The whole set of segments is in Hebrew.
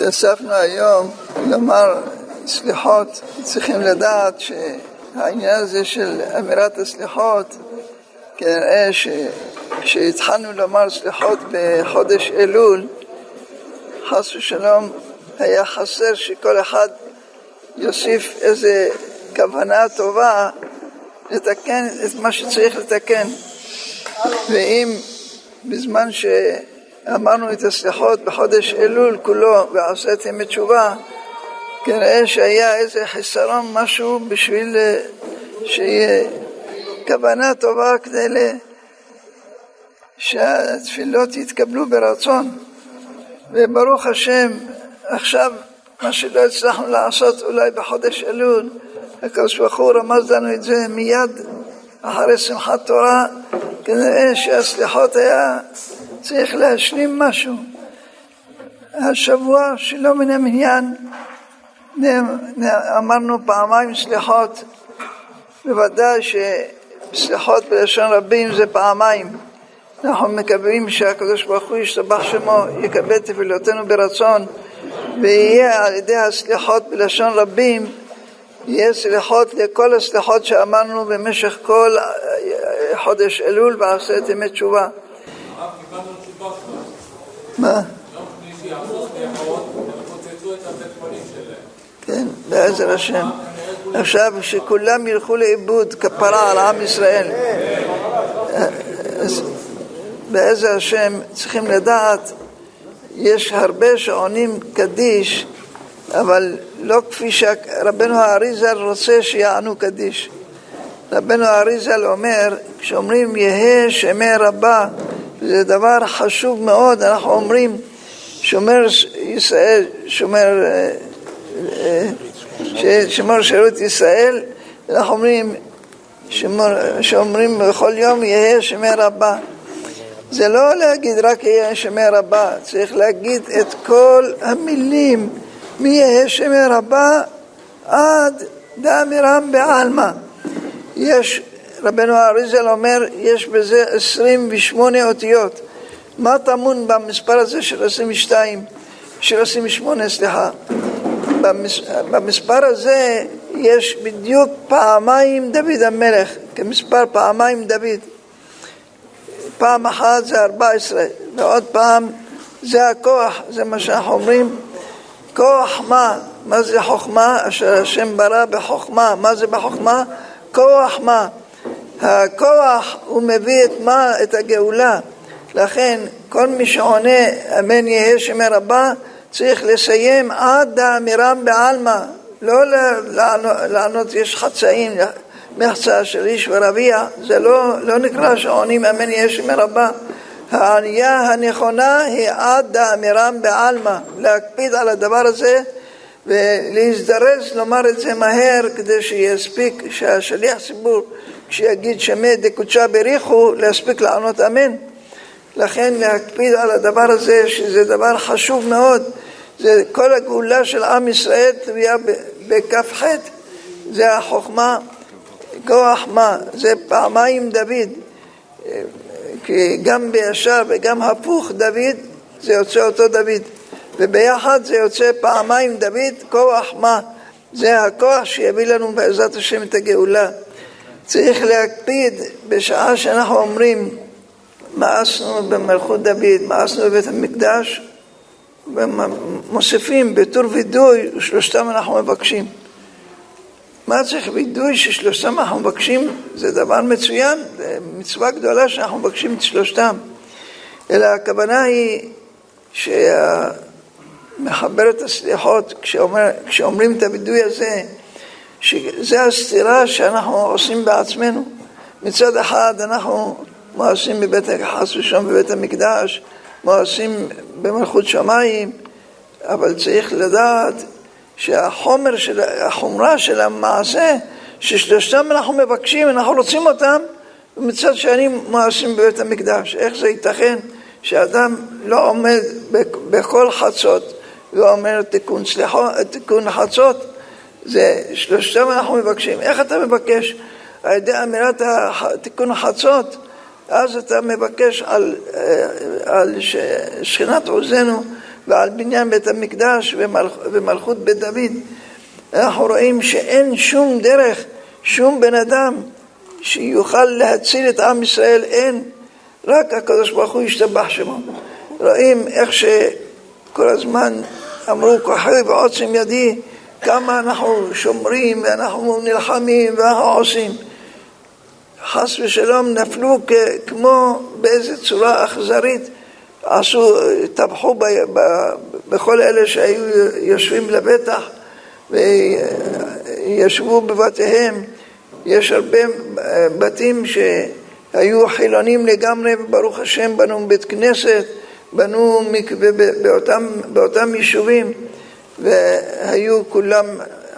התאספנו היום לומר סליחות, צריכים לדעת שהעניין הזה של אמירת הסליחות, כנראה שכשהתחלנו לומר סליחות בחודש אלול, חס ושלום היה חסר שכל אחד יוסיף איזה כוונה טובה לתקן את מה שצריך לתקן. ואם בזמן ש... אמרנו את הסליחות בחודש אלול כולו ועשיתם תשובה, כנראה שהיה איזה חיסרון משהו בשביל אה, שיהיה כוונה טובה כדי שהתפילות יתקבלו ברצון. וברוך השם, עכשיו מה שלא הצלחנו לעשות אולי בחודש אלול, הקדוש ברוך הוא רמז לנו את זה מיד אחרי שמחת תורה, כנראה שהסליחות היה צריך להשלים משהו. השבוע שלא מן המניין אמרנו פעמיים סליחות, בוודאי שסליחות בלשון רבים זה פעמיים. אנחנו מקווים שהקדוש ברוך הוא ישתבח שמו, יקבל תפילותינו ברצון ויהיה על ידי הסליחות בלשון רבים, יהיה סליחות לכל הסליחות שאמרנו במשך כל חודש אלול ועשרת ימי תשובה. מה? כן, בעזר השם. עכשיו שכולם ילכו לאיבוד כפרה על עם ישראל. בעזר השם צריכים לדעת, יש הרבה שעונים קדיש, אבל לא כפי שרבנו האריזל רוצה שיענו קדיש. רבנו האריזל אומר, כשאומרים יהא שמי רבה זה דבר חשוב מאוד, אנחנו אומרים שומר ישראל, שומר, אה, אה, שומר שירות ישראל, אנחנו אומרים שאומרים בכל יום יהיה שמי רבה. זה לא להגיד רק יהיה שמי רבה, צריך להגיד את כל המילים מי יהיה שמי רבה עד דאמירם בעלמא. יש רבנו אריזל אומר, יש בזה 28 אותיות. מה טמון במספר הזה של 22, של 28, סליחה? במס, במספר הזה יש בדיוק פעמיים דוד המלך, כמספר פעמיים דוד. פעם אחת זה 14, ועוד פעם זה הכוח, זה מה שאנחנו אומרים. כוח מה? מה זה חוכמה? אשר השם ברא בחוכמה. מה זה בחוכמה? כוח מה? הכוח הוא מביא את מה? את הגאולה. לכן כל מי שעונה אמן יהא שמי רבה צריך לסיים עד האמירם בעלמא, לא לענות, יש חצאים, מחצה של איש ורביע, זה לא, לא נקרא שעונים אמן יהא שמי רבה. הענייה הנכונה היא עד האמירם בעלמא, להקפיד על הדבר הזה ולהזדרז לומר את זה מהר כדי שיספיק שהשליח ציבור כשיגיד שמי דקודשה בריחו, להספיק לענות אמן. לכן להקפיד על הדבר הזה, שזה דבר חשוב מאוד. זה כל הגאולה של עם ישראל תלויה בכ"ח, זה החוכמה, כוח מה, זה פעמיים דוד. כי גם בישר וגם הפוך דוד, זה יוצא אותו דוד. וביחד זה יוצא פעמיים דוד, כוח מה. זה הכוח שיביא לנו בעזרת השם את הגאולה. צריך להקפיד בשעה שאנחנו אומרים מאסנו במלכות דוד, מאסנו בבית המקדש, ומוסיפים בתור וידוי, שלושתם אנחנו מבקשים. מה צריך וידוי ששלושתם אנחנו מבקשים? זה דבר מצוין, זה מצווה גדולה שאנחנו מבקשים את שלושתם. אלא הכוונה היא שהמחבר את הסליחות, כשאומר, כשאומרים את הווידוי הזה, שזה הסתירה שאנחנו עושים בעצמנו. מצד אחד אנחנו מעשים בבית חס ושלום בבית המקדש, מעשים במלכות שמיים, אבל צריך לדעת שהחומר של, החומרה של המעשה, ששלושתם אנחנו מבקשים, אנחנו רוצים אותם, ומצד שני מעשים בבית המקדש. איך זה ייתכן שאדם לא עומד בכל חצות ואומר תיקון, סליחה, תיקון חצות, זה שלושתם אנחנו מבקשים. איך אתה מבקש? על ידי אמירת תיקון החצות, אז אתה מבקש על, אה, על שכינת עוזנו ועל בניין בית המקדש ומלכ, ומלכות בית דוד, אנחנו רואים שאין שום דרך, שום בן אדם שיוכל להציל את עם ישראל, אין. רק הקדוש ברוך הוא ישתבח שמו. רואים איך שכל הזמן אמרו כוחי ועוצם ידי, כמה אנחנו שומרים ואנחנו נלחמים ואנחנו עושים. חס ושלום נפלו כמו באיזה צורה אכזרית, עשו, טבחו בכל אלה שהיו יושבים לבטח וישבו בבתיהם. יש הרבה בתים שהיו חילונים לגמרי, וברוך השם בנו בית כנסת, בנו מקווה באותם, באותם יישובים, והיו כולם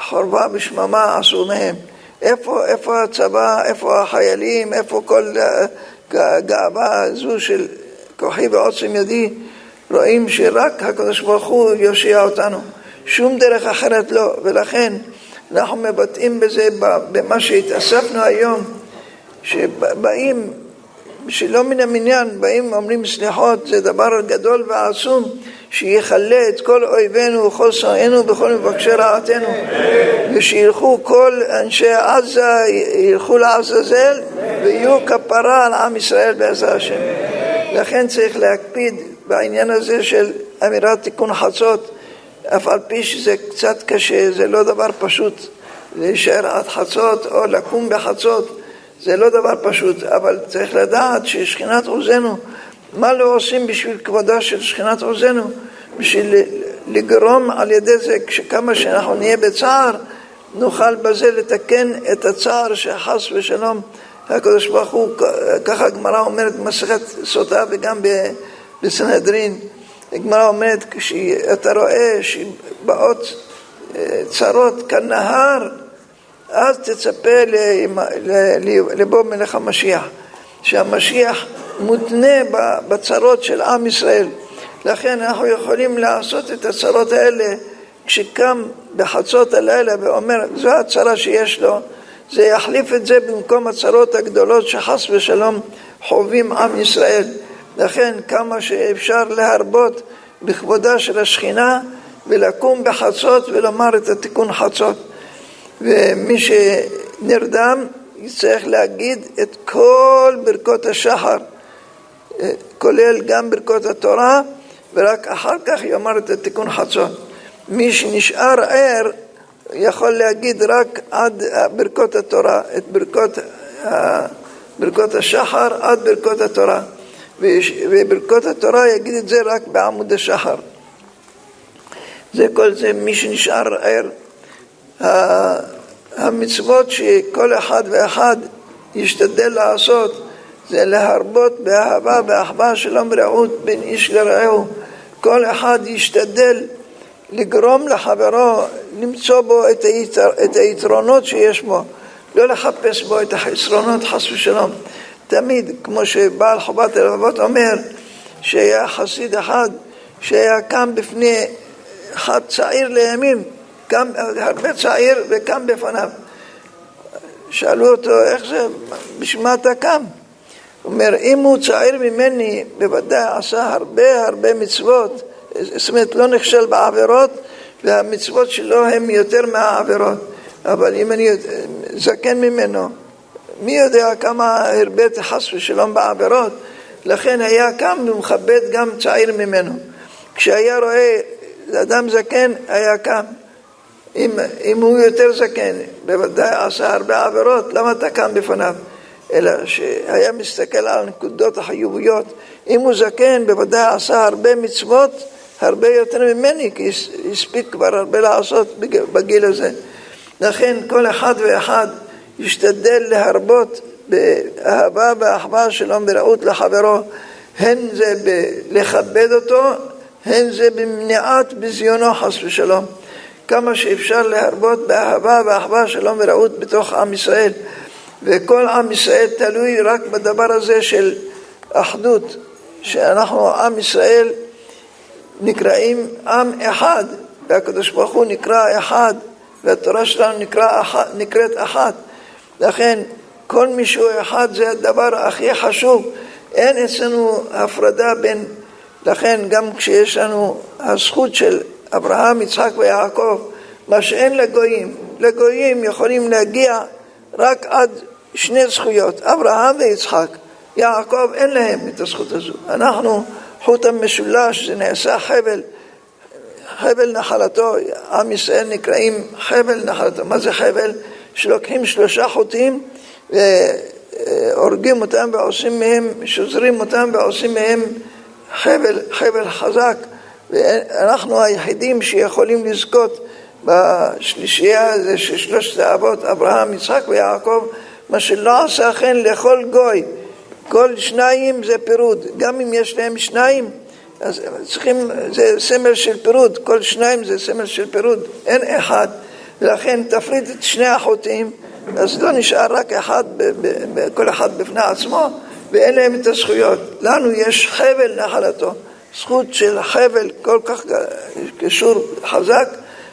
חורבה ושממה עשו מהם. איפה, איפה הצבא, איפה החיילים, איפה כל הגאווה הזו של כוחי ועוצם ידי, רואים שרק הקדוש ברוך הוא יושיע אותנו, שום דרך אחרת לא, ולכן אנחנו מבטאים בזה במה שהתאספנו היום, שבאים, שלא מן המניין, באים אומרים סליחות, זה דבר גדול ועצום, שיכלה את כל אויבינו וכל שונאינו וכל מבקשי רעתנו, ושילכו כל אנשי עזה, ילכו לעזאזל, ויהיו כפרה על עם ישראל בעזר השם. לכן צריך להקפיד בעניין הזה של אמירת תיקון חצות. אף על פי שזה קצת קשה, זה לא דבר פשוט להישאר עד חצות או לקום בחצות, זה לא דבר פשוט, אבל צריך לדעת ששכינת עוזנו, מה לא עושים בשביל כבודה של שכינת עוזנו? בשביל לגרום על ידי זה, כשכמה שאנחנו נהיה בצער, נוכל בזה לתקן את הצער שחס ושלום הקדוש ברוך הוא, ככה הגמרא אומרת במסכת סוטה וגם בסנהדרין, הגמרא אומרת, כשאתה רואה שבאות אה, צרות כנהר, אז תצפה לבוא מלך המשיח, שהמשיח מותנה בצרות של עם ישראל. לכן אנחנו יכולים לעשות את הצרות האלה כשקם בחצות הלילה ואומר, זו הצרה שיש לו, זה יחליף את זה במקום הצרות הגדולות שחס ושלום חווים עם ישראל. לכן כמה שאפשר להרבות בכבודה של השכינה ולקום בחצות ולומר את התיקון חצות. ומי שנרדם יצטרך להגיד את כל ברכות השחר, כולל גם ברכות התורה, ורק אחר כך יאמר את התיקון חצות. מי שנשאר ער יכול להגיד רק עד ברכות התורה, את ברכות, ברכות השחר עד ברכות התורה. וברכות התורה יגיד את זה רק בעמוד השחר. זה כל זה מי שנשאר ער. המצוות שכל אחד ואחד ישתדל לעשות זה להרבות באהבה ואחווה שלום רעות בין איש לרעהו. כל אחד ישתדל לגרום לחברו למצוא בו את, היתר, את היתרונות שיש בו, לא לחפש בו את החסרונות חס ושלום. תמיד, כמו שבעל חובת הלבבות אומר, שהיה חסיד אחד שהיה קם בפני אחד צעיר לימים, קם הרבה צעיר וקם בפניו. שאלו אותו, איך זה, בשביל מה אתה קם? הוא אומר, אם הוא צעיר ממני, בוודאי עשה הרבה הרבה מצוות, זאת אומרת, לא נכשל בעבירות, והמצוות שלו הן יותר מהעבירות. אבל אם אני זקן ממנו, מי יודע כמה הרבית חס ושלום בעבירות, לכן היה קם ומכבד גם צעיר ממנו. כשהיה רואה אדם זקן, היה קם. אם, אם הוא יותר זקן, בוודאי עשה הרבה עבירות, למה אתה קם בפניו? אלא שהיה מסתכל על הנקודות החיוביות. אם הוא זקן, בוודאי עשה הרבה מצוות, הרבה יותר ממני, כי הספיק כבר הרבה לעשות בגיל הזה. לכן כל אחד ואחד ישתדל להרבות באהבה ואחווה שלום ורעות לחברו, הן זה לכבד אותו, הן זה במניעת ביזיונו חס ושלום. כמה שאפשר להרבות באהבה ואחווה שלום ורעות בתוך עם ישראל. וכל עם ישראל תלוי רק בדבר הזה של אחדות, שאנחנו עם ישראל נקראים עם אחד, והקדוש ברוך הוא נקרא אחד, והתורה שלנו נקרא, נקראת אחת. לכן כל מישהו אחד זה הדבר הכי חשוב. אין אצלנו הפרדה בין לכן גם כשיש לנו הזכות של אברהם, יצחק ויעקב, מה שאין לגויים, לגויים יכולים להגיע רק עד שני זכויות, אברהם ויצחק. יעקב אין להם את הזכות הזו. אנחנו חוט המשולש, זה נעשה חבל, חבל נחלתו, עם ישראל נקראים חבל נחלתו. מה זה חבל? שלוקחים שלושה חוטים והורגים אותם ועושים מהם, שוזרים אותם ועושים מהם חבל, חבל חזק. ואנחנו היחידים שיכולים לזכות בשלישייה הזה של שלושת האבות, אברהם, יצחק ויעקב, מה שלא עשה כן לכל גוי. כל שניים זה פירוד, גם אם יש להם שניים, אז צריכים, זה סמל של פירוד, כל שניים זה סמל של פירוד, אין אחד, ולכן תפריד את שני החוטאים, אז לא נשאר רק אחד, כל אחד בפני עצמו, ואין להם את הזכויות. לנו יש חבל נחלתו, זכות של חבל כל כך קשור חזק,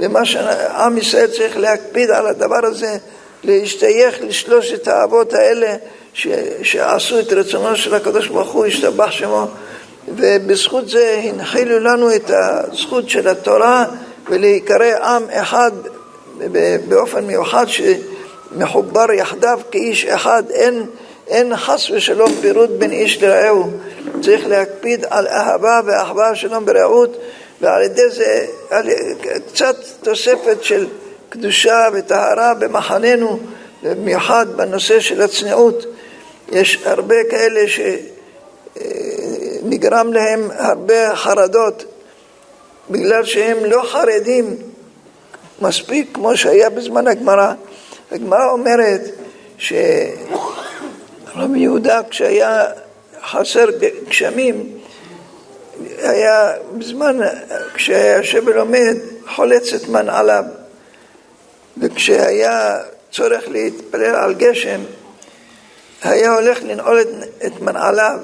ומה שעם ישראל צריך להקפיד על הדבר הזה, להשתייך לשלושת האבות האלה ש, שעשו את רצונו של הקדוש ברוך הוא, השתבח שמו, ובזכות זה הנחילו לנו את הזכות של התורה ולהיקרא עם אחד באופן מיוחד שמחובר יחדיו כאיש אחד, אין, אין חס ושלום פירוד בין איש לרעהו, צריך להקפיד על אהבה ואחווה שלום ברעות ועל ידי זה על קצת תוספת של קדושה וטהרה במחננו, במיוחד בנושא של הצניעות. יש הרבה כאלה שנגרם להם הרבה חרדות בגלל שהם לא חרדים מספיק כמו שהיה בזמן הגמרא. הגמרא אומרת שרבי יהודה כשהיה חסר גשמים היה בזמן, כשהיה יושב ולומד, חולץ את מנעליו וכשהיה צורך להתפלל על גשם היה הולך לנעול את, את מנעליו,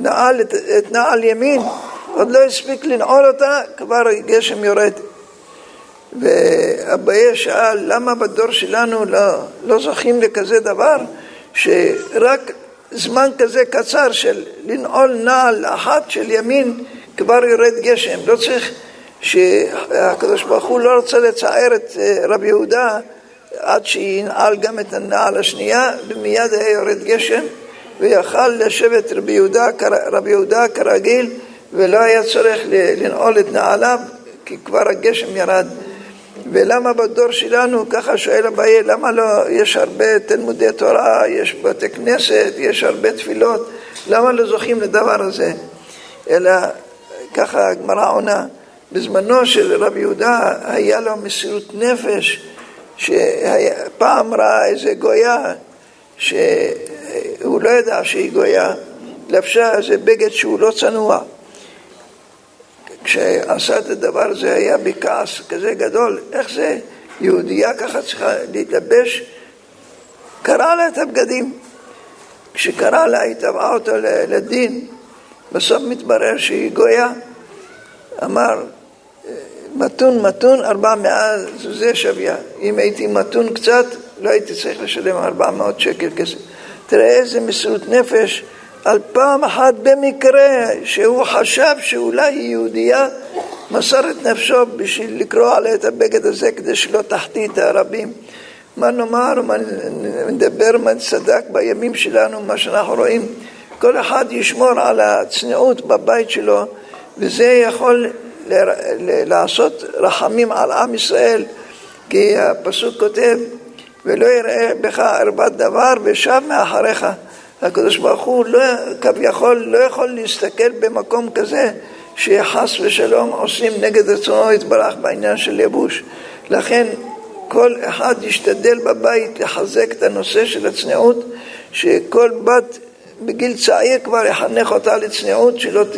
נעל את, את נעל ימין, עוד לא הספיק לנעול אותה, כבר גשם יורד. ואביי שאל, למה בדור שלנו לא, לא זוכים לכזה דבר, שרק זמן כזה קצר של לנעול נעל אחת של ימין, כבר יורד גשם. לא צריך, שהקדוש ברוך הוא לא רוצה לצער את אה, רבי יהודה עד שינעל גם את הנעל השנייה, ומיד היה יורד גשם, ויכל לשבת רבי יהודה, רבי יהודה כרגיל, ולא היה צורך לנעול את נעליו, כי כבר הגשם ירד. ולמה בדור שלנו, ככה שואל אביי, למה לא, יש הרבה תלמודי תורה, יש בתי כנסת, יש הרבה תפילות, למה לא זוכים לדבר הזה? אלא ככה הגמרא עונה, בזמנו של רבי יהודה היה לו מסירות נפש שפעם ראה איזה גויה שהוא לא ידע שהיא גויה, לבשה איזה בגד שהוא לא צנוע. כשעשה את הדבר הזה היה בכעס כזה גדול, איך זה יהודייה ככה צריכה להתלבש? קרע לה את הבגדים. כשקרע לה, היא תבעה אותו לדין, בסוף מתברר שהיא גויה. אמר, מתון מתון, ארבע מאה זה שוויה. אם הייתי מתון קצת, לא הייתי צריך לשלם ארבע מאות שקל כסף. תראה איזה מסירות נפש על פעם אחת במקרה שהוא חשב שאולי היא יהודייה, מסר את נפשו בשביל לקרוא עליה את הבגד הזה כדי שלא תחטיא את הרבים. מה נאמר, מה נדבר, מה נצדק בימים שלנו, מה שאנחנו רואים. כל אחד ישמור על הצניעות בבית שלו, וזה יכול לעשות רחמים על עם ישראל, כי הפסוק כותב, ולא יראה בך ערבת דבר ושב מאחריך. הקדוש ברוך הוא לא, כביכול לא יכול להסתכל במקום כזה שחס ושלום עושים נגד רצונו יתברך בעניין של יבוש. לכן כל אחד ישתדל בבית לחזק את הנושא של הצניעות, שכל בת בגיל צעיר כבר יחנך אותה לצניעות, שלא ת...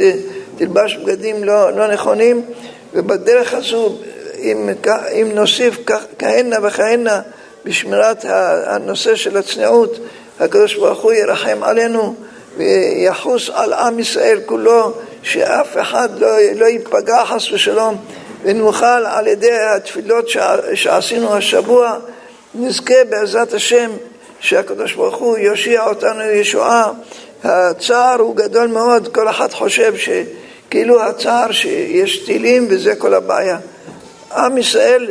תלבש בגדים לא, לא נכונים, ובדרך הזו, אם, אם נוסיף כהנה וכהנה בשמירת הנושא של הצניעות, הקדוש ברוך הוא ירחם עלינו ויחוס על עם ישראל כולו, שאף אחד לא, לא ייפגע חס ושלום, ונוכל על ידי התפילות שעשינו השבוע, נזכה בעזרת השם שהקדוש ברוך הוא יושיע אותנו ישועה. הצער הוא גדול מאוד, כל אחד חושב ש... כאילו הצער שיש טילים וזה כל הבעיה. עם ישראל,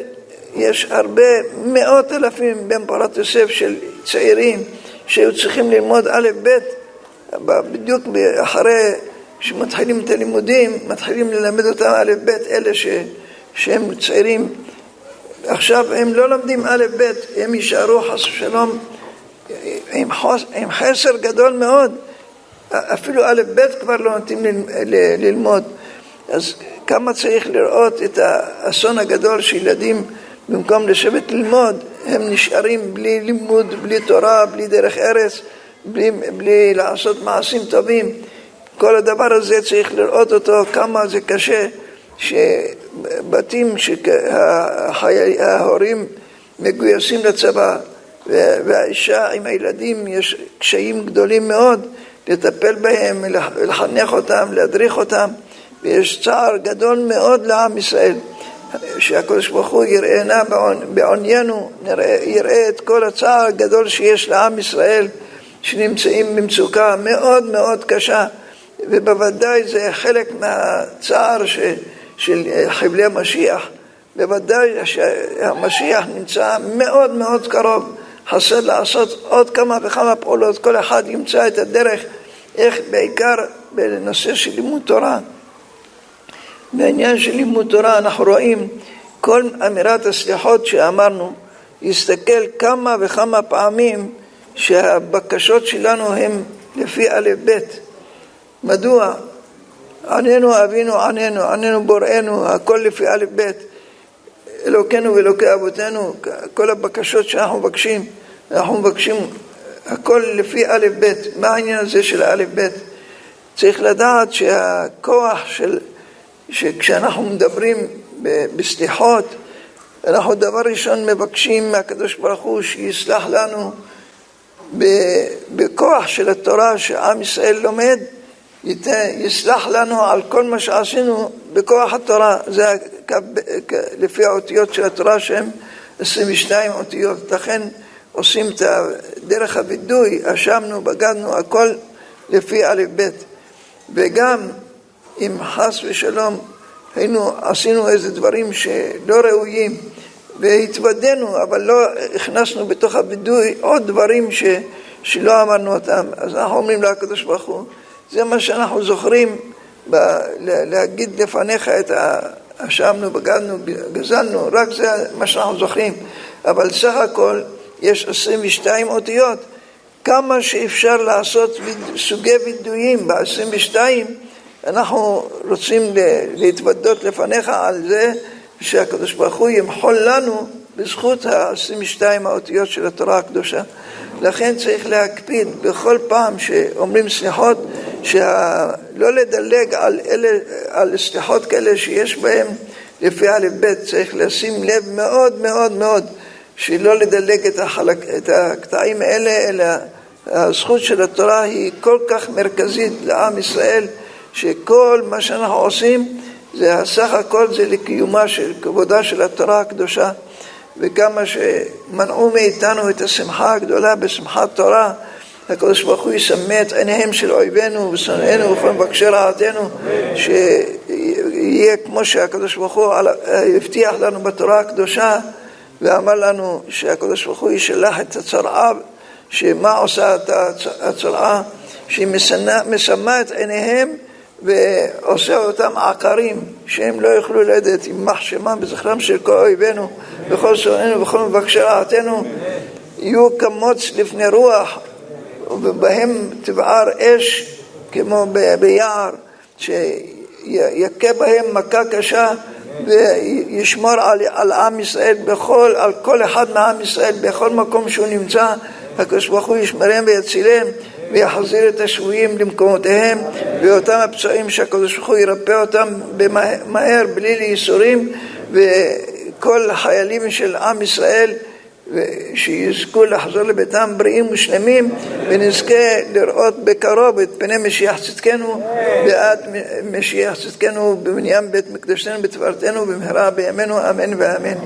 יש הרבה, מאות אלפים בן פורת יוסף של צעירים שהיו צריכים ללמוד א' ב', בדיוק אחרי שמתחילים את הלימודים, מתחילים ללמד אותם א' ב', אלה ש, שהם צעירים. עכשיו הם לא לומדים א' ב', הם יישארו חס ושלום עם, חוס, עם חסר גדול מאוד. אפילו א' ב' כבר לא נותנים ללמוד. אז כמה צריך לראות את האסון הגדול שילדים במקום לשבת ללמוד, הם נשארים בלי לימוד, בלי תורה, בלי דרך ארץ, בלי, בלי לעשות מעשים טובים. כל הדבר הזה צריך לראות אותו, כמה זה קשה, שבתים שההורים מגויסים לצבא והאישה עם הילדים יש קשיים גדולים מאוד לטפל בהם, לחנך אותם, להדריך אותם, ויש צער גדול מאוד לעם ישראל. שהקדוש ברוך הוא יראינה בעוניינו, יראה את כל הצער הגדול שיש לעם ישראל שנמצאים במצוקה מאוד מאוד קשה ובוודאי זה חלק מהצער ש, של חבלי המשיח. בוודאי שהמשיח נמצא מאוד מאוד קרוב. חסר לעשות עוד כמה וכמה פעולות. כל אחד ימצא את הדרך איך בעיקר בנושא של לימוד תורה בעניין של לימוד תורה אנחנו רואים כל אמירת הסליחות שאמרנו, יסתכל כמה וכמה פעמים שהבקשות שלנו הן לפי א' ב'. מדוע? עננו אבינו עננו, עננו בוראנו, הכל לפי א' ב'. אלוקינו ואלוקי אבותינו, כל הבקשות שאנחנו מבקשים, אנחנו מבקשים הכל לפי א' ב'. מה העניין הזה של א' ב'? צריך לדעת שהכוח של שכשאנחנו מדברים בסליחות, אנחנו דבר ראשון מבקשים מהקדוש ברוך הוא שיסלח לנו בכוח של התורה שעם ישראל לומד, יסלח לנו על כל מה שעשינו בכוח התורה. זה לפי האותיות של התורה שהן 22 אותיות. לכן עושים את דרך הווידוי, אשמנו, בגדנו, הכל לפי א' ב'. וגם אם חס ושלום היינו, עשינו איזה דברים שלא ראויים והתוודענו, אבל לא הכנסנו בתוך הווידוי עוד דברים ש, שלא אמרנו אותם. אז אנחנו אומרים לקדוש ברוך הוא, זה מה שאנחנו זוכרים ב, להגיד לפניך את האשמנו, בגדנו, גזלנו, רק זה מה שאנחנו זוכרים. אבל סך הכל יש 22 אותיות. כמה שאפשר לעשות סוגי וידויים ב-22 אנחנו רוצים להתוודות לפניך על זה שהקדוש ברוך הוא ימחול לנו בזכות ה-22 האותיות של התורה הקדושה. לכן צריך להקפיד בכל פעם שאומרים סליחות, שה... לא לדלג על, אלה, על סליחות כאלה שיש בהן לפי א' ב', צריך לשים לב מאוד מאוד מאוד שלא לדלג את, החלק, את הקטעים האלה, אלא הזכות של התורה היא כל כך מרכזית לעם ישראל שכל מה שאנחנו עושים זה הסך הכל זה לקיומה של כבודה של התורה הקדושה וכמה שמנעו מאיתנו את השמחה הגדולה בשמחת תורה הקדוש ברוך הוא יסמא את עיניהם של אויבינו ושונאינו וכל מבקשי רעתנו שיהיה כמו שהקדוש ברוך הוא הבטיח לנו בתורה הקדושה ואמר לנו שהקדוש ברוך הוא ישלח את הצרעה שמה עושה הצרעה? שהיא מסמא את עיניהם ועושה אותם עקרים, שהם לא יוכלו ללדת עם מחשמם בזכרם של כל אויבינו, וכל שונאינו וכל מבקשי רעתנו, יהיו כמוץ לפני רוח, ובהם תבער אש כמו ביער, שיכה בהם מכה קשה וישמור על, על עם ישראל בכל, על כל אחד מעם ישראל בכל מקום שהוא נמצא, הקדוש ברוך הוא ישמרם ויצילם ויחזיר את השבויים למקומותיהם ואותם הפצועים שהקדוש ברוך הוא ירפא אותם מהר בלי לייסורים וכל החיילים של עם ישראל שיזכו לחזור לביתם בריאים ושלמים ונזכה לראות בקרוב את פני משיח צדקנו ועד משיח צדקנו בבניין בית מקדשנו בתפארתנו במהרה בימינו אמן ואמן